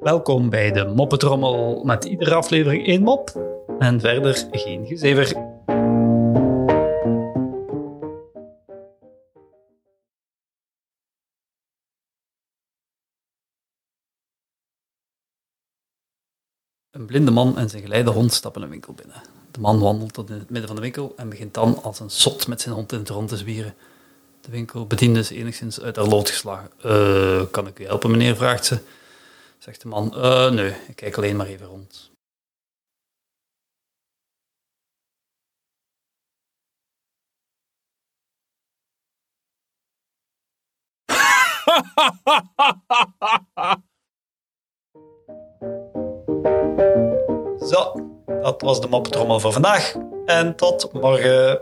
Welkom bij de Moppetrommel met iedere aflevering één mop en verder geen gezever. Een blinde man en zijn geleidehond stappen een winkel binnen. De man wandelt tot in het midden van de winkel en begint dan als een zot met zijn hond in het rond te zwieren. De winkelbediende is enigszins uit haar lood geslagen. "Eh, kan ik u helpen, meneer? vraagt ze. Zegt de man, "Eh, nee, ik kijk alleen maar even rond. Zo, dat was de moppetrommel voor vandaag. En tot morgen.